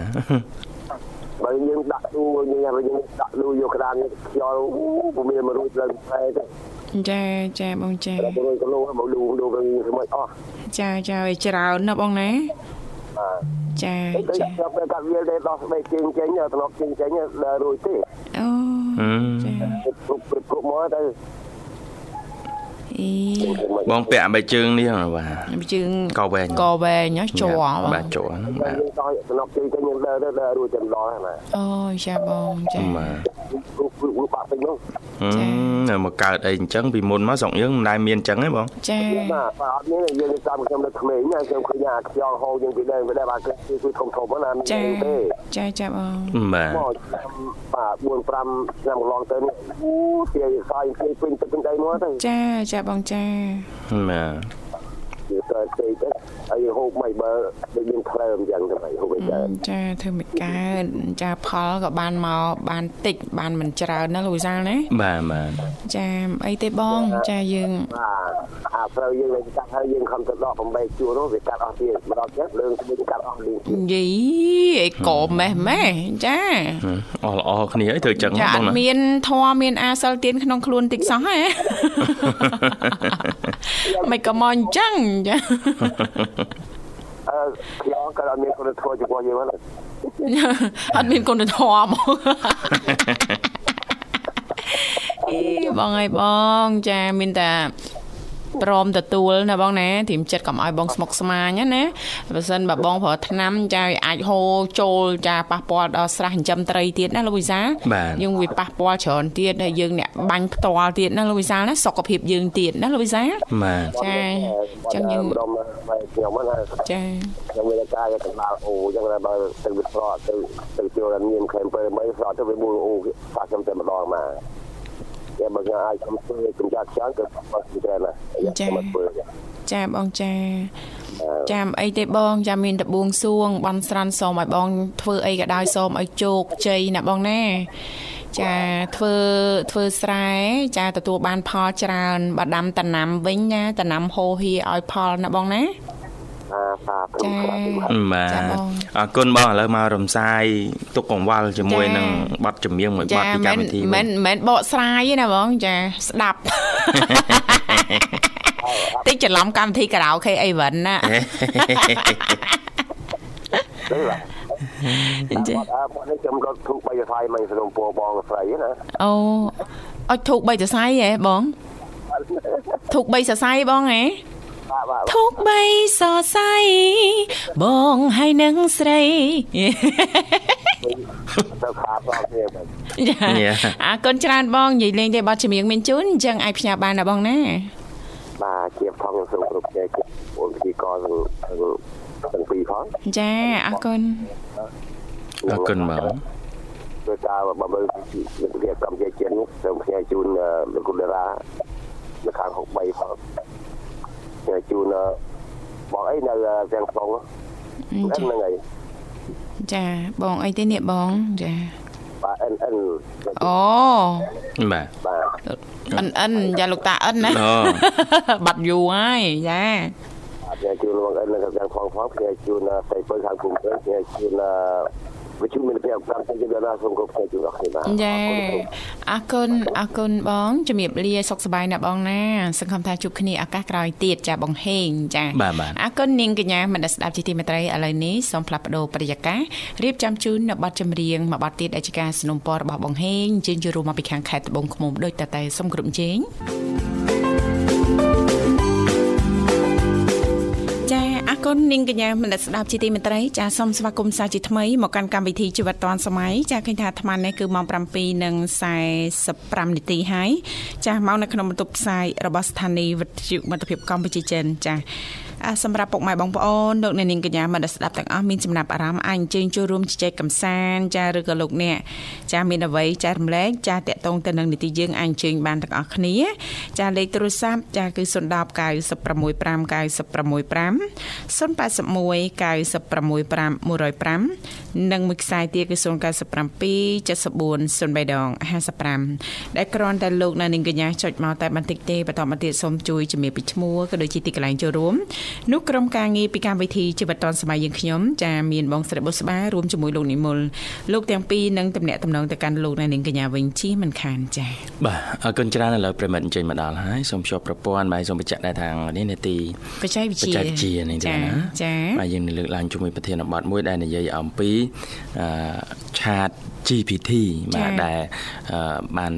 បើយើងដាក់ទូយើងយើងដាក់លូយកក្តានខ្យល់ពុំមានមករួចឡើងផ្លែទេចាចាបងចាតែរួចគីឡូមកលូលូវិញមិនអស់ចាចាវាច្រើនណាស់បងណាបាទចាតែចាចាប់ទៅកាត់វាលទេដោះស្បែកជើងចេញត្រឡប់ជើងចេញដល់រួចទេអូហឹមចាគ្រប់គ្រប់គ្រប់មកទៅ អីបងពាក់អាបែកជើងនេះបាទជើងកវែងកវែងណាជ័របងបាទជ័រហ្នឹងបាទយើងដោះត្រឡប់ជើងចេញដល់ដល់រួចចាំដល់ហ្នឹងណាអូយចាបងចាបាទគ្រប់គ្រប់បាក់ពេញនោះហឹមនៅមកកើតអីអញ្ចឹងពីមុនមកស្រុកយើងមិនដែលមានអញ្ចឹងទេបងចាបាទបាទអត់មានយើងតាមខ្ញុំនៅក្មេងណាខ្ញុំឃើញអាខ្យល់ហូរយើងពីដើមពីដើមបាទគឺគឺធំធំណាមានចាទេចាចាបងបាទមកបាទ4 5ឆ្នាំកន្លងទៅនេះអូទាយសាយពេញពេញទឹកពេញដីមកទៅចាចាបងចាបាទវាទៅពេកទៅហើយហូបមិនបើដូចយើងក្លើមយ៉ាងទៅហូបមិនដែរចាធ្វើមិនកើតចាផលក៏បានមកបានតិចបានមិនច្រើនណាលោកវិសាលណាបាទបាទចាអីទេបងចាយើងបាទ អាស្រូវយើងទៅកាត់ហើយយើងខំទៅដកបំបីជួរនោះវាកាត់អស់ទៀតម្ដងទៀតលើងស្បិចកាត់អស់លីងទៀតយីអីកម៉េះម៉េះចាអស់ល្អគ្នាអីធ្វើអញ្ចឹងចាបងអត់ណាមានធម៌មានអាសិលទៀនក្នុងខ្លួនតិចសោះហ៎មិនក៏មកអញ្ចឹងចាអឺខ្ញុំក៏អត់មានคนធ្វើចំពោះយើងហ្នឹងអត់មានគុណធម៌ហ្មងអីបងអើយបងចាមានតែ ព្រមទទួលណាបងណាធៀមចិត្តកុំឲ្យបងស្មុកស្មាញណាបើសិនបើបងប្រើថ្នាំចាវាអាចហូរចូលចាប៉ះពាល់ដល់ស្រះចិញ្ចឹមត្រីទៀតណាលោកវិសាលបាទយើងវាប៉ះពាល់ច្រើនទៀតហើយយើងអ្នកបាញ់ផ្ទាល់ទៀតណាលោកវិសាលណាសុខភាពយើងទៀតណាលោកវិសាលបាទចាអញ្ចឹងយើងម្ដងមកខ្ញុំហ្នឹងចាខ្ញុំមានការយកកណ្ដាលអូអញ្ចឹងតែបើទៅវាស្រកទៅទៅចូលមានខេមពើមិនស្រកទៅវាមូលអូសាខ្ញុំតែម្ដងមក តែបើខ្ញុំអាចខ្ញុំធ្វើកម្ចាត់ខ្យល់ក៏អត់ពីដែរណាខ្ញុំមកធ្វើចាបងចាចាំអីទេបងចាមានតបួងសួងបន់ស្រាន់សូមឲ្យបងធ្វើអីក៏ដោយសូមឲ្យជោគជ័យណាបងណាចាធ្វើធ្វើស្រែចាទទួលបានផលច្រើនបើដាំដំណាំវិញណាដំណាំហូរហៀឲ្យផលណាបងណាអាសាព្រមក្រា បបាទចាបងអរគុណបងឥឡូវមករំសាយទុកកង្វល់ជាមួយចានឹងប័ណ្ណចម្រៀងមួយប័ចាណ្ណពីកម្មវិធីមិនវិញមិនមិនបកស្រាយទេណាបងចាស្ដាប់តិចច្រឡំកម្មវិធីខារ៉ាអូខេអីវិញណាទៅបាទអត់អត់នេះខ្ញុំក៏ធូបបីថ្លៃមិនសនុំពោបងស្រីណាអូអុចធូក3សរសៃហ៎បងធូក3សរសៃបងហ៎បាទបាទ ធូក3សរសៃបងហើយនឹងស្រីទៅខាបដល់គ្នាបាទចាអរគុណច្រើនបងនិយាយលេងទេបទចម្រៀងមានជូនអញ្ចឹងអាចផ្ញើបានណាបងណាបាទជាផងសូមគ្រប់ជ័យអូនពីកទាំងទាំងពីរផងចាអរគុណអរគុណបងធ្វើការបើមើលវិទ្យាកម្មជាជាតិនេះសូមផ្ញើជូនលោកគុណតារានៅខាង63ផងផ្ញើ ជូនបងអីនៅទាំងក្នុងចាហ្នឹងហើយចាបងអីទេនេះបងចាបាទ NN អូបាទបាទអិនអិនយ៉ាលោកតាអិនណាអូបាត់យូរហើយចាអត់ជូនលោកអិននៅខាងផងផងខ្ញុំជូនស្រីពើខាងគុំពើខ្ញុំជូន វិទ្យុមានភាពកម្មទៅដល់សូមគោរពជូនអរគុណបាទ ចាអរគុណអរគុណបងជំរាបលាសុខសប្បាយណាស់បងណាសង្ឃឹមថាជួបគ្នាឱកាសក្រោយទៀតចាបងហេងចា បាទបាទ អរគុណនាងកញ្ញាមនស្សស្ដាប់ជាទីមេត្រីឥឡូវនេះសូមផ្លាប់បដោប្រយាកររៀបចំជូននៅប័ណ្ណចម្រៀងមួយប័ណ្ណទៀតដែលជាការสนับสนุนរបស់បងហេងជើញជួបរួមមកពីខាងខេត្តត្បូងឃ្មុំដូចតតែសូមគ្រប់ជេងចាអ you គុណនាងកញ្ញាមនស្សស្ដាប់ជាទីមេត្រីចាសូមស្វាគមន៍សាជាថ្មីមកកាន់កម្មវិធីជីវិតឌွန်សម័យចាឃើញថាអាត្មានេះគឺម៉ោង7:45នាទីហើយចាមកនៅក្នុងបន្ទប់ផ្សាយរបស់ស្ថានីយ៍វិទ្យុមិត្តភាពកម្ពុជាចិនចាអ่า សម្រាប់ពុកម៉ែបងប្អូនលោកអ្នកនាងកញ្ញាមនស្សស្ដាប់ទាំងអស់មានចំណាប់អារម្មណ៍អាចអញ្ជើញចូលរួមជជែកកម្សាន្តចាឬក៏លោកអ្នកចាមានអ្វីចែករំលែកចាតកតងទៅនឹងនីតិយើងអាចអញ្ជើញបានទាំងអស់គ្នាចាលេខទូរស័ព្ទចាគឺ010 965 965 081 965 105និងមួយខ្សែទៀតគឺ097 74 03ដង55ដែលគ្រាន់តែលោកនៅនាងកញ្ញាចុចមកតែបន្តិចទេបន្តមកទៀតសូមជួយជំរាបពីឈ្មោះក៏ដូចជាទីកន្លែងចូលរួមនោះក្រុមការងារពីកម្មវិធីជីវិតឌុនសម័យយើងខ្ញុំចាមានបងស្រីបុស្បារួមជាមួយលោកនិមលលោកទាំងពីរនឹងតំណាក់តំណងទៅកាន់លោកនៅនាងកញ្ញាវិញជាមិនខានចាបាទអរគុណច្រើនឥឡូវប្រិមិត្តអញ្ជើញមកដល់ហើយសូមជួបប្រព័ន្ធបាទសូមបញ្ជាក់ដែរថានេះនេតិបច្ចេកវិបទ្យាច្ចេកវិទ្យានេះទេចាណាចាបាទយើងនឹងលើកឡើងជាមួយប្រធានបទមួយដែលនិយាយអំពីអឺឆាត GPT បាទដែលអឺបាន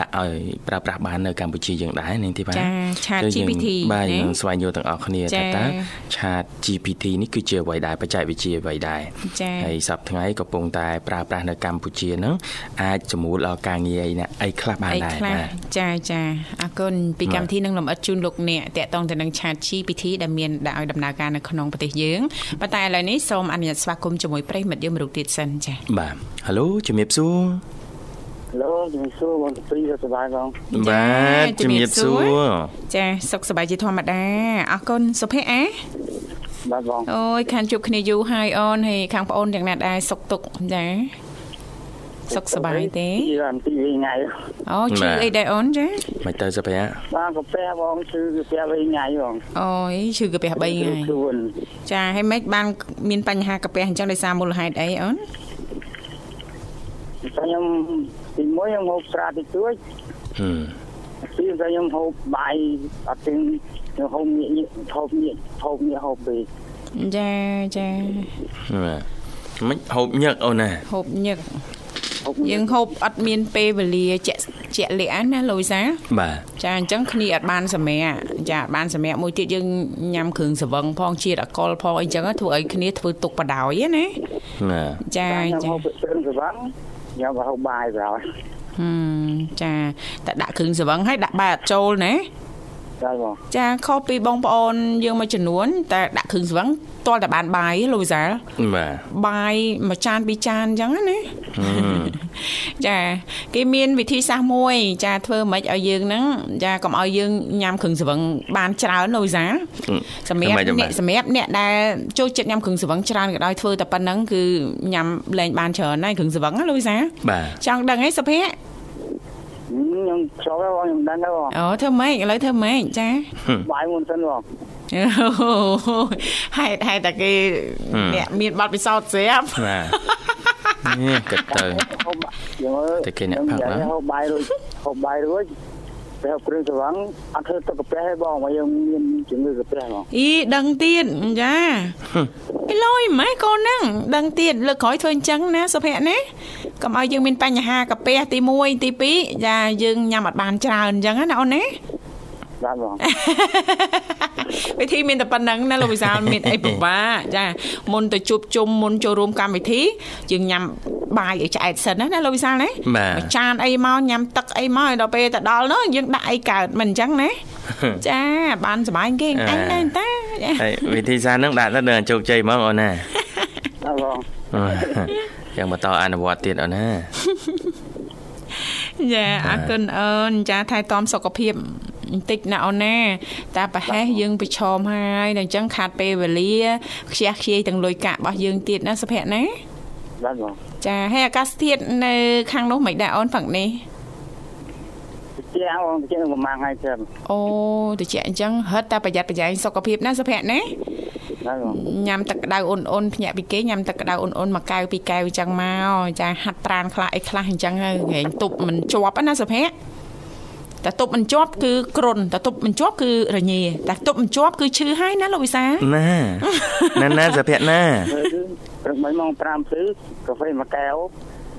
ដាក់ឲ្យប្រើប្រាស់បាននៅកម្ពុជាយើងដែរនាងធីបាចា Chat គឺយើង GPT បាទណាយើងស្វែងយល់ទាំងអស់គ្នាចាថាតើ Chat GPT នេះគឺជាអ្វីដែរបច្ចេកវិទ្យាអ្វីដែរចាហើយសប្តាហ៍ថ្ងៃកំពុងតែប្រើប្រាស់នៅកម្ពុជាហ្នឹងអាចសម្រួលដល់ការងារអីណាអីខ្លះបានអីដែរខ្លះបាទចាចាអរគុណពីបាទកម្មវិធីនឹងលំអិតជូនលោកអ្នកតកតងទៅនឹង Chat GPT ដែលមានដាក់ឲ្យដំណើរការនៅក្នុងប្រទេសយើងប៉ុន្តែឥឡូវនេះសូមអនុញ្ញាតស្វាគមន៍ជាមួយប្រិយមិត្តយើងមរុកទៀតសិនចាបាទហៅជំរាបសួរ ឡូជំរាបសួរបងទីសុខសប្បាយបងបាទជំរាបសួរចាសុខសប្បាយជាធម្មតាអរគុណសុភ័ក្រអាបាទបងអូយខានជួបគ្នាយូរហើយអូនហើយខាងប្អូនទាំងណាដែរសុខទុក្ខចាសុខសប្បាយទេពីអំពីវិញថ្ងៃអូឈឺអីដែរអូនចាមិនទៅសុភ័ក្របាទកាពះបងឈឺកាពះវិញថ្ងៃបងអូយឈឺកាពះ3ថ្ងៃខ្លួនចាហើយម៉េចបានមានបញ្ហាកាពះអញ្ចឹងដោយសារមូលហេតុអីអូនខ្ញុំ ទីមួយខ្ញុំហូបស្រាតិចតួចហឹមពីរខ្ញុំហូបបាយអត់ទាំងខ្ញុំហូបញៀកញៀកហូបញៀកហូបញៀកហូបពេកចាចាបាទមិនហូបញឹកអូនណាហូបញឹកហូបយើងហូបអត់មានពេលវេលាជាក់ជាក់លាក់ណាលូយសាបាទចាអញ្ចឹងគ្នាអត់បានសម្រាប់ចាអត់បានសម្រាប់មួយទៀតយើងញ៉ាំគ្រឿងសង្វឹងផងជាតិអកុលផងអីចឹងធ្វើឲ្យគ្នាធ្វើទុកបដ ாய் ណាបាទចាខ្ញុំចាហូបព្រឹងស្វាំង ខ្ញុំក៏ហូបបាយក្រោយហឹមចាតែដាក់គ្រឿងសង្វឹងឲ្យដាក់បាយអត់ចូលណា ចាបងចាខុសពីបងប្អូនយើងមួយចំនួនតែដាក់គ្រឿងសង្វឹងទាល់តែបានបាយលូយសាបាទបាយមួយចានពីរចានអញ្ចឹងណាហឹមចាគេមានវិធីសាស្ត្រមួយ ចាធ្វើម៉េចឲ្យយើងហ្នឹងចាកុំឲ្យយើងញ៉ាំគ្រឿងសង្វឹងបានច្រើនលូយសាសម្រាប់អ្នកសម្រាប់អ្នកដែលចូលចិត្តញ៉ាំគ្រឿងសង្វឹងច្រើនក៏ដោយធ្វើតែប៉ុណ្្នឹងគឺញ៉ាំលែងបានច្រើនហើយគ្រឿងសង្វឹងណាលូយសាបាទចង់ដឹងអីសុភ័ក្រ ខ្ញុំចូលហើយបងខ្ញុំដឹងហើយបងអូធ្វើម៉េចឥឡូវធ្វើម៉េចចាបាយមុនសិនបងហេតុហេតុតែគេអ្នកមានបទពិសោធន៍ស្រាប់បាទនេះគិតទៅហូបយើងតែគេអ្នកផឹកណាហូបបាយរួចហូបបាយរួច តែហូបគ្រឿងស្វាំងអត់ធ្វើទឹកកាពះទេបងមកយើងមានជំងឺកាពះបងអីដឹងទៀតចាអីលុយម៉ែកូនហ្នឹងដឹងទៀតលើកក្រោយធ្វើអញ្ចឹងណាសុភ័ក្រណាកុំឲ្យយើងមានបញ្ហាកាពះទី1ទី2ចាយើងញ៉ាំអត់បានច្រើនអញ្ចឹងណាអូនណា បាទបងវិធីមានតែប៉ុណ្្នឹងណាលោកវិសាលមានអីពិបាកចាមុនទៅជួបជុំមុនចូលរួមកម្មវិធីយើងញ៉ាំបាយឲ្យឆ្អែតសិនណាណាលោកវិសាលណាបាទមួយចានអីមកញ៉ាំទឹកអីមកឲ្យដល់ពេលទៅដល់នោះយើងដាក់អីកើតមិនអញ្ចឹងណាចាបានសុបាយគេអញណាស់តាចាហើយវិធីសាស្ត្រហ្នឹងដាក់ទៅដល់ជោគជ័យហ្មងអូនណាបាទបងយ៉ាងបន្តអនុវត្តទៀតអូនណាចាអរគុណអូនចាថែទាំសុខភាព បន្តិចណាអូនណាតែប្រហែសយើងប្រឈមហើយដល់អញ្ចឹងខាត់ពេលវេលាខ្ជះខ្ជាយទាំងលុយកាក់របស់យើងទៀតណាសុភ័ក្រណាបាទបងចាហើយអាកាសធាតុនៅ ខាងនោះមិនដែរអូនផឹកនេះជាបងជាប្រហែលថ្ងៃទៀតអូតិចអញ្ចឹងហិតតែប្រយ័ត្នប្រយែងសុខភាពណាសុភ័ក្រណាបាទបងញ៉ាំទឹកក្តៅអ៊ុនអ៊ុនភ្ញាក់ពីគេញ៉ាំទឹកក្តៅអ៊ុនអ៊ុនមួយកែវពីរកែវអញ្ចឹងមកចាហាត់ប្រានខ្លះអីខ្លះអញ្ចឹងហើយហែងទប់មិនជាប់ណាសុភ័ក្រ តែទប់មិនជាប់គឺគ្រុនតែទប់មិនជាប់គឺរញ៉េតែទប់មិនជាប់គឺឈឺហើយណាលោកវិសាណាណាណាសុភ័ក្រណាព្រឹកមិញម៉ោង5ព្រឹកកាហ្វេមួយកែវ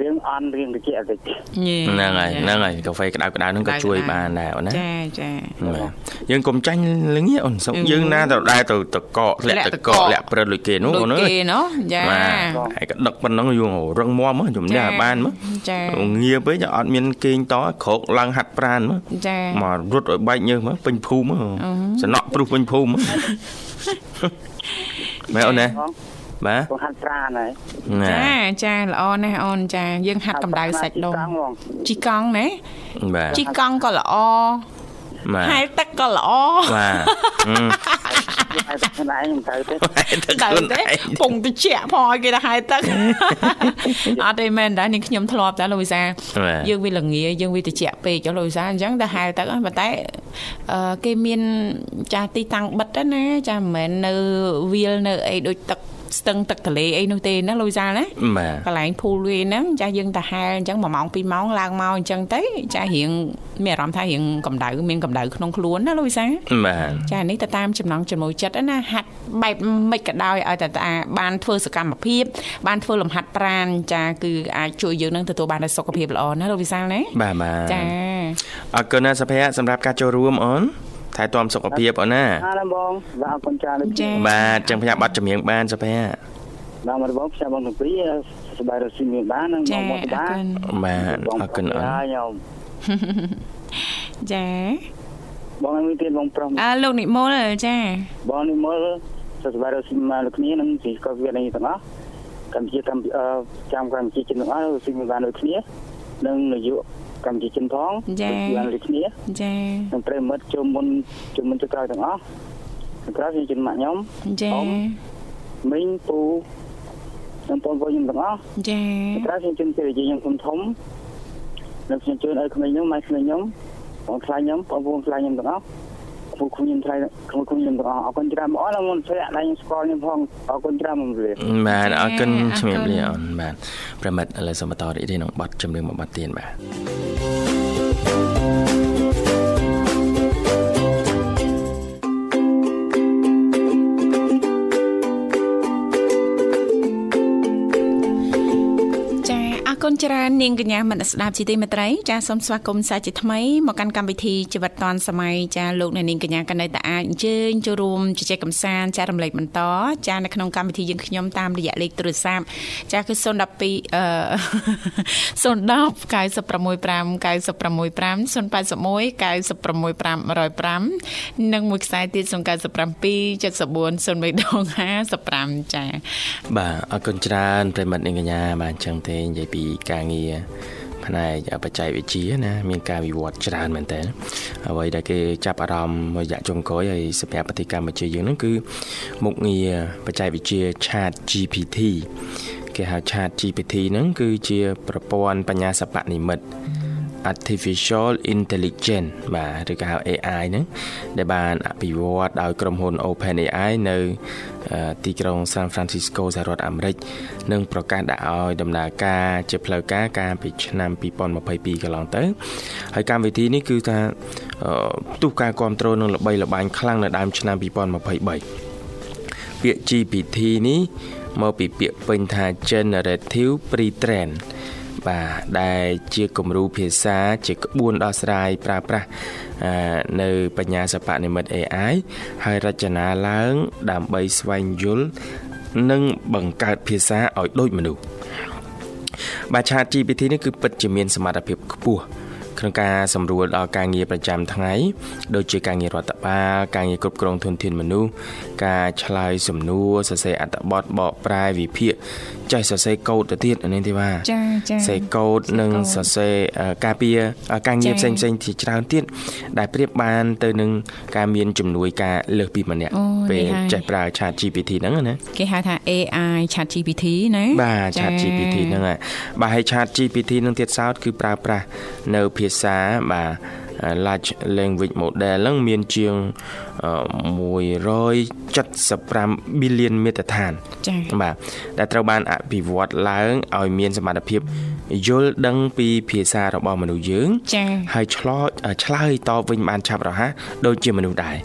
រៀងអន់រៀងតិចតិចញ៉េហ្នឹងហើយហ្នឹងហើយកាហ្វេក្តៅក្តៅហ្នឹងក៏ជួយបានដែរអូនណាចាចាបាទយើងកុំចាញ់លងាអូនសុកយើងណាទៅដែរទៅតកកលាក់តកកលាក់ព្រឹតលុយគេនោះដូចអូនអើគេយណោះចាបាទហើយក៏ដឹកប៉ុណ្ណឹងយងរឹងមាំមកជំនះបានមកចាងាពេកអត់មានគេងតក្រោកឡើងហាត់ប្រានមកចាមករត់ឲ្យបែកញើសមកពេញភូមិមកសំណក់ព្រុសពេញភូមិមកមែនអូនណា បាទបងហាត់ប្រាណហើយណាចាចាល្អណាស់អូនចា យើងហាត់កម្ដៅសាច់ដុំបងជីកង់ណាបាទជីកង់ក៏ល្អបាទហែលទឹកក៏ល្អបាទហឹមហើយតែខ្លួនឯងមិនទៅទេទៅដើខ្លួនទេឯងពងតិចផងឲ្យគេថាហែលទឹកអត់ទេមែនដែរនាងខ្ញុំធ្លាប់តែលោកវិសាបាទយើងវាល្ងាយើងវាតិចពេកចុះលោកវិសាអញ្ចឹងទៅហែលទឹកហ្នឹងប៉ុន្តែអឺគេមានចាស់ទីតាំងបិទហ្នឹងណាចាមិនមែននៅវាលនៅអីដូចទឹក ស្ទឹងទឹកទន្លេអីនោះទេណាលោកវិសាណាបាទកន្លែងភូលវាហ្នឹងចាស់យើងទៅហែលអញ្ចឹង1ម៉ោង2ម៉ោងឡើងមកអញ្ចឹងទៅចាស់រៀងមានអារម្មណ៍ថារៀងកម្ដៅមានកម្ដៅក្នុងខ្លួនណាលោកវិសាបាទចានេះទៅតាមចំណង់ចំណូលចិត្តណាហាត់បែបមិនក៏ដោយឲ្យតែតាបានធ្វើសកម្មភាពបានធ្វើលំហាត់ប្រាណចាគឺអាចជួយយើងនឹងទទួលបាននូវសុខភាពល្អណាលោកវិសាលណាបាទបាទចាអរគុណណាសុភ័ក្រសម្រាប់ការចូលរួមអូន ថែទាំសុខភាពអូនណាអរបងបាទអរគុណច្រើនចាបាទចឹងផ្សាយប័ណ្ណចម្រៀងបានសុភ័ក្របាទមកបងផ្សាយបងទាំងពីរសប្បាយរស់ស៊ីមានបាននិងបចាងមកអរបានគុណបាទអរគុណអូនហើយខ្ញុំចាបងមានទៀតបងប្រុសអើលោកនិមលចាបងនេះមើលសប្បាយរស់ស៊ីមកលោកគ្នានឹងពីកោវិទ្យានេះទាំងអស់កម្ពុជាកម្ពុជាចាំកម្ពុជាចិនទាំងអស់ស៊ីមានបានដូចគ្នានិងនយោបាយ កម្ពុជាចិនផងបានដូចគ្នាចានិងប្រិមិត្តជុំមុនជុំមុនទៅក្រោយទាំងអស់ក្រោយខ្ញុំចិនមកខ្ញុំចាមីងពូនិងបងប្អូនខ្ញុំទាំងអស់ចាក្រោយខ្ញុំចិនទៅនិយាយខ្ញុំធំធំនិងខ្ញុំជឿឲ្យក្មេងខ្ញុំម៉ែក្មេងខ្ញុំបងខ្លាញ់ខ្ញុំបងប្អូនខ្លាញ់ខ្ញុំទាំងអស់ពូខ្ញុំថ្លៃខ្ញុំខ្ញុំទាំងអស់អរគុណច្រើនបងអរមុនស្រាក់ឡើងស្គាល់ខ្ញុំផងអរគុណច្រើនមកលេបាទអរគុណជំរាបលាអូនបាទប្រិមិត្តឥឡូវសូមបន្តរីករាយនឹងប័ណ្ណចម្រៀងមួយប័ណ្ណទៀតបាទ ច្រើននាងកញ្ញាមនស្ដាប់ជីទីមេត្រីចាសូមស្វាគមន៍សាជាថ្មីមកកាន់កម្មវិធីជីវិតឌွန်សម័យចាលោកអ្នកនាងកញ្ញាកណ្ដីតាអាចអញ្ជើញចូលរួមជជែកកម្សាន្តចារំលែកបន្តចានៅក្នុងកម្មវិធីយើងខ្ញុំតាមរយៈលេខទូរស័ព្ទចាគឺ012អឺ010 965 965 081 965និងមួយខ្សែទៀត097 74 03ដង55ចាបាទអរគុណច្រើនប្រិមិត្តនិងកញ្ញាបាទអញ្ចឹងទេនិយាយពីការងារផ្នែកបច្ចេកវិទ្យាណាមានការវិវត្តច្រើនមែនតើអ្វីដែលគេចាប់អារម្មណ៍មួយរយៈចុងក្រោយហើយសម្រាប់ប្រទេសកម្ពុជាយើងហ្នឹងគឺមុខងារបច្ចេកវិទ្យា Chat GPT គេហៅ Chat GPT ហ្នឹងគឺជាប្រព័ន្ធបញ្ញាសិប្បនិម្មិត artificial intelligence បាទឬក៏ហៅ AI ហ្នឹងដែលបានអភិវឌ្ឍដោយក្រុមហ៊ុន OpenAI នៅអឺទីក្រុង San Francisco សហរដ្ឋអាមេរិកនិងប្រកាសដាក់ឲ្យដំណើរការជាផ្លូវការកាលពីឆ្នាំ2022កន្លងទៅហើយកម្មវិធីនេះគឺថាអឺផ្ទុះការគ្រប់គ្រងនឹងល្បីល្បាញខ្លាំងនៅដើមឆ្នាំ2023ពាក្យ GPT នេះមកពីពាក្យពេញថា generative pre-train បាទដែលជាគំរូភាសាជាក្បួនដោះស្រាយប្រើប្រាស់អឺនៅបញ្ញាសិប្បនិម្មិត AI ហើយរចនាឡើង ដើម្បីស្វែងយល់និងបង្កើតភាសាឲ្យដូចមនុស្សបាទ Chat GPT នេះគឺពិតជាមានសមត្ថភាពខ្ពស់ក្នុងការសម្រួលដល់ការងារប្រចាំថ្ងៃ ដូចជាការងាររដ្ឋបាលការងារគ្រប់គ្រងធនធានមនុស្សការឆ្លើយសំណួរសរសេរអត្ថបទបកប្រែវិភាគចេះសរសេរកូដទៅទៀតនេះទេបាទចាចាសរសេរកូដនិងសរសេរការពារការងារផ្សេងផ្សេងជាច្រើនទៀតដែលប្រៀបបានទៅនឹងការមានជំនួយការលើសពីម្នាក់ពេលចេះប្រើ Chat GPT ហ្នឹងណាគេហៅថា AI Chat GPT ណាបាទ Chat GPT ហ្នឹងបាទហើយ Chat GPT នឹងទៀតសោតគឺប្រើប្រាស់នៅភាសាបាទ large language model ហ្នឹងមានជាង175 billion មាត្រដ្ឋានចា៎បាទដែលត្រូវបានអភិវឌ្ឍឡើងឲ្យមានសមត្ថភាព យល់ដឹងពីភាសារបស់មនុស្សយើងចា៎ហើយឆ្លោឆ្លើយតបវិញបានឆាប់រហ័សដូចជាមនុស្សដែរ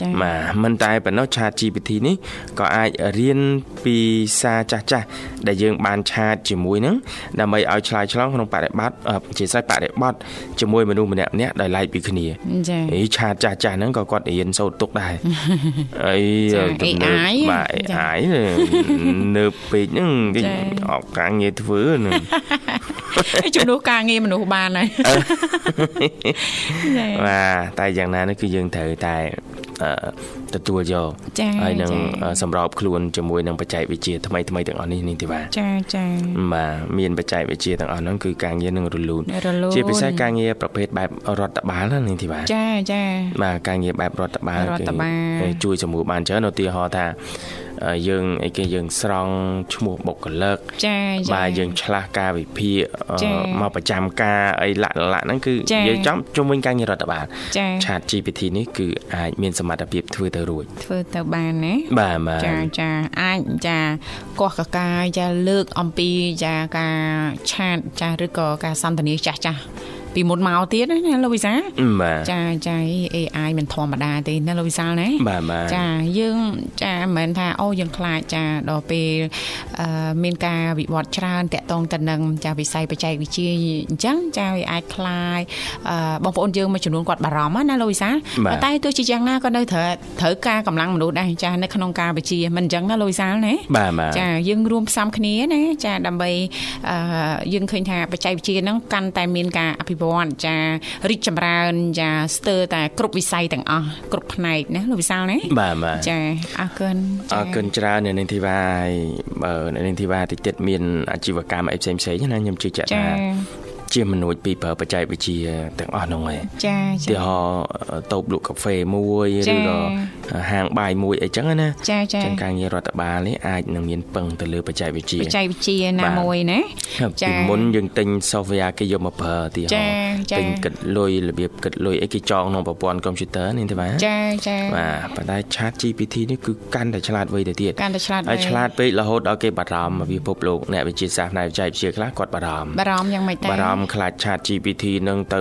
ចា៎បាទមិនតែប៉ុណ្ណោះ Chat GPT នេះក៏អាចរៀនពីសារចាស់ចាស់ដែលយើងបានឆាតជាមួយនឹងដើម្បីឲ្យឆ្លើយឆ្លងក្នុងបរិបត្តិជាស្រ័យបរិបត្តិជាមួយមនុស្សម្នាក់ម្នាក់ដោយឡែកពីគ្នាចា៎អីឆាតចាស់ចាស់ហ្នឹងក៏គាត់រៀនសូត្រទុកដែរអីទំនើបបាទ AI នៅពេកហ្នឹងគេអត់ការងារធ្វើហ្នឹងជំនួសការងារមនុស្សបានហើយបាទតែយ៉ាងណានេះគឺយើងត្រូវតែទទួលយកហើយនឹងសម្របខ្លួនជាមួយនឹងបច្ចេកវិទ្យាថ្មីថ្មីទាំងអស់នេះនេះទេបាទចាចាបាទមានបច្ចេកវិទ្យាទាំងអស់ហ្នឹងគឺការងារនឹងរលូនជាពិសេសការងារប្រភេទបែបរដ្ឋបាលនេះទេបាទចាចាបាទការងារបែបរដ្ឋបាលគឺជួយសម្រួលបានច្រើនឧទាហរណ៍ថា យើងអីគេយើងស្រង់ឈ្មោះបុគ្គលិកចាចាបាទយើងឆ្លាស់ការវិភាគមកប្រចាំការអីលក្ខណៈហ្នឹងគឺយើងចំជុំវិញការងាររដ្ឋបាលឆាត GPT នេះគឺអាចមានសមត្ថភាពធ្វើទៅរួចធ្វើទៅបានណាបាទបាទចាចាអាចចាកោះកកាយចាលើកអំពីចាការឆាតចាឬក៏ការសន្ទនាចាស់ចាស់ ពីមុនមកទៀតណាលោកវិសាចាចា AI មិនធម្មតាទេណាលោកវិសាណាចាយើងចាមិនមែនថាអូយើងខ្លាចចាដល់ពេលមានការវិវត្តច្រើនតាក់ទងទៅនឹងចាវិស័យបច្ចេកវិទ្យាអញ្ចឹងចាវាអាចខ្លាចបងប្អូនយើងមួយចំនួនគាត់បារម្ភណាលោកវិសាតែទោះជាយ៉ាងណាក៏នៅត្រូវត្រូវការកម្លាំងមនុស្សដែរចានៅក្នុងការវិជាមិនអញ្ចឹងណាលោកវិសាលណាចាយើងរួមផ្សំគ្នាណាចាដើម្បីយើងឃើញថាបច្ចេកវិទ្យាហ្នឹងកាន់តែមានការអភិវឌ្ឍចារីកចម្រើនចាស្ទើរតែគ្រប់វិស័យទាំងអស់គ្រប់ផ្នែកណាលោកវិសាលណាបាទបាទចាអរគុណអរគុណច្រើននៅនឹងធីវ៉ាហើយបើនៅនឹងធីវ៉ាតិចទៀតមានអាជីវកម្មអីផ្សេងផ្សេងណាខ្ញុំជឿជាក់ថា ជាមនុស្សពីប្រើបច្ចេកវិទ្យាទាំងអស់នោះឯងចាចាទីហោតូបលក់កាហ្វេមួយឬក៏ហាងបាយមួយអីចឹងណាចាចាចឹងការងាររដ្ឋបាលនេះអាចនឹងមានពឹងទៅលើបច្ចេកវិទ្យាបច្ចេកវិទ្យាណាមួយណាចាពីមុនយើងទិញ software គេយកមកប្រើទីហោទិញគិតលុយរបៀបគិតលុយអីគេចងក្នុងប្រព័ន្ធកុំព្យូទ័រនេះទេបាទចាចាបាទប៉ុន្តែ Chat GPT នេះគឺកាន់តែឆ្លាតវៃទៅទៀតកាន់តែឆ្លាតហើយឆ្លាតពេករហូតដល់គេបារម្ភពីពិភពលោកអ្នកវិទ្យាសាស្ត្រផ្នែកបច្ចេកវិទ្យាខ្លះគាត់បារម្ភបារម្ភយ៉ាងម៉េចតែបារម្ភខ្លាច Chat GPT នឹងទៅ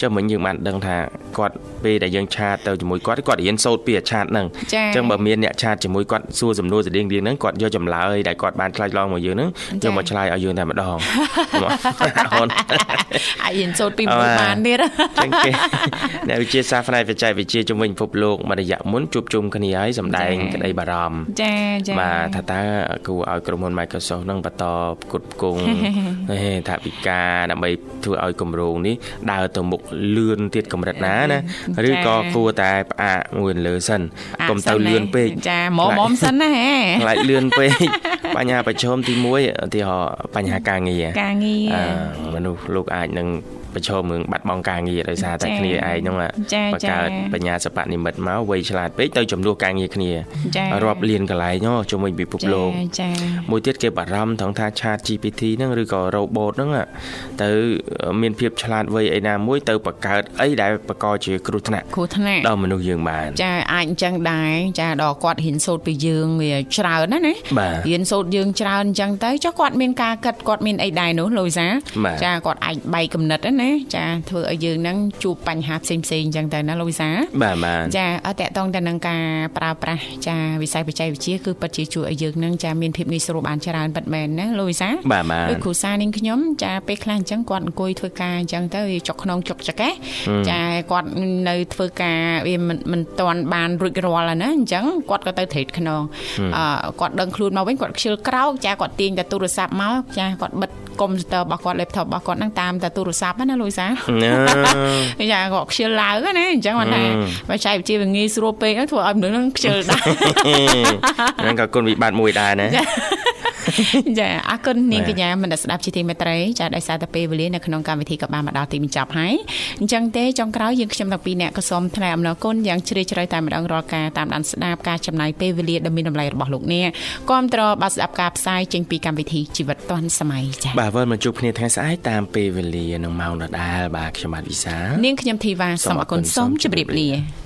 ចុះមិញយើងបានដឹងថាគាត់ពេលដែលយើងឆាតទៅជាមួយគាត់គាត់រៀនសូត្រពីអាឆាតហ្នឹងអញ្ចឹងបើមានអ្នកឆាតជាមួយគាត់សួរសំណួរស្តៀងៗហ្នឹងគាត់យកចម្លើយដែលគាត់បានឆ្លើយឆ្លងមកយើងហ្នឹងយកមកឆ្លើយឲ្យយើងតែម្ដងអូនអាចរៀនសូត្រពីមួយបានទៀតអញ្ចឹងគេអ្នកវិទ្យាសាស្ត្រផ្នែកបច្ចេកវិទ្យាជំនាញពិភពលោកមួយរយៈមុនជួបជុំគ្នាហើយសម្ដែងក្តីបារម្ភចាចាបាទថាតើគួរឲ្យក្រុមហ៊ុន Microsoft នឹងបន្តផ្គត់ផ្គង់ថាវិការដើម្បីធ្វើឲ្យគម្រោងនេះដើរទៅមុខលឿនទៀតកម្រិតណាណាឬក៏គួរតែផ្អាកមួយលើសិនកុំទៅលឿនពេកចាមុំមុំសិនណាហេខ្លាចលឿនពេកបញ្ហាប្រឈមទី1ឧទាហរណ៍បញ្ហាការងារការងារមនុស្សលោកអាចនឹង ប្រឈមនឹងបាត់បង់ការងារដោយសារតែគ្នាឯងហ្នឹងបង្កើតបញ្ញាសិប្បនិមិត្តមកវៃឆ្លាតពេកទៅចំនួនការងារគ្នារាប់លានកន្លែងជុំវិញពិភពលោកមួយទៀតគេបារម្ភត្រង់ថា Chat GPT ហ្នឹងឬក៏ robot ហ្នឹងទៅមានភាពឆ្លាតវៃឯណាមួយទៅបង្កើតអីដែលបង្កជាគ្រោះថ្នាក់គ្រោះថ្នាក់ដល់មនុស្សយើងបានចាអាចអញ្ចឹងដែរចាដល់គាត់ហ៊ានសូត្រពីយើងវាច្រើនណាណាហ៊ានសូត្រយើងច្រើនអញ្ចឹងទៅចុះគាត់មានការគិតគាត់មានអីដែរនោះលូវីសាចាគាត់អាចបែកគំនិតណាណាចាធ្វើឲ្យយើងហ្នឹងជួបបញ្ហាផ្សេងផ្សេងអញ្ចឹងទៅណាលោកវិសាបាទបាទចាអត់តកតងទៅនឹងការប្រើប្រាស់ចាវិស័យបច្ចេកវិទ្យាគឺពិតជាជួយឲ្យយើងហ្នឹងចាមានភាពងាយស្រួលបានច្រើនពិតមែនណាលោកវិសាបាទបាទដូចគ្រូសានាងខ្ញុំចាពេលខ្លះអញ្ចឹងគាត់អង្គុយធ្វើការអញ្ចឹងទៅវាចុកក្នុងចុកចកេះចាគាត់នៅធ្វើការវាមិនទាន់បានរួចរាល់ណាអញ្ចឹងគាត់ក៏ទៅត្រេតខ្នងអឺគាត់ដឹងខ្លួនមកវិញគាត់ខ្ជិលក្រោកចាគាត់ទាញតែទូរស័ព្ទមកចាគាត់បិទកុំព្យូទ័ររបស់គាត់ laptop របស់គាត់ហ្នឹងតាមតែទូរស័ព្ទណាលូយសាយ៉ាគាត់ខ្ជិលឡើងណាអញ្ចឹងគាត់ថាបើចែកវិជាវាងាយស្រួលពេកធ្វើឲ្យមនុស្សហ្នឹងខ្ជិលដែរហ្នឹងក៏គុណវិបត្តិមួយដែរណា ចាអរគុណនាងកញ្ញាមនស្ដាប់ជាទីមេត្រីចាដោយសារតែពេលវេលានៅក្នុងកម្មវិធីក៏បានមកដល់ទីបញ្ចប់ហើយអញ្ចឹងទេចុងក្រោយយើងខ្ញុំទាំងពីរអ្នកក៏សូមថ្លែងអំណរគុណយ៉ាងជ្រាលជ្រៅតែម្ដងរាល់ការតាមដានស្ដាប់ការចំណាយពេលវេលាដ៏មានតម្លៃរបស់លោកអ្នកគាំទ្របាទស្ដាប់ការផ្សាយចេញពីកម្មវិធីជីវិតឌွန်សម័យចា៎បាទវិលមកជួបគ្នាថ្ងៃស្អែកតាមពេលវេលានឹងម៉ោងដដែលបាទខ្ញុំបាទវិសានាងខ្ញុំធីវ៉ាសូមអរគុណសូមជម្រាបលា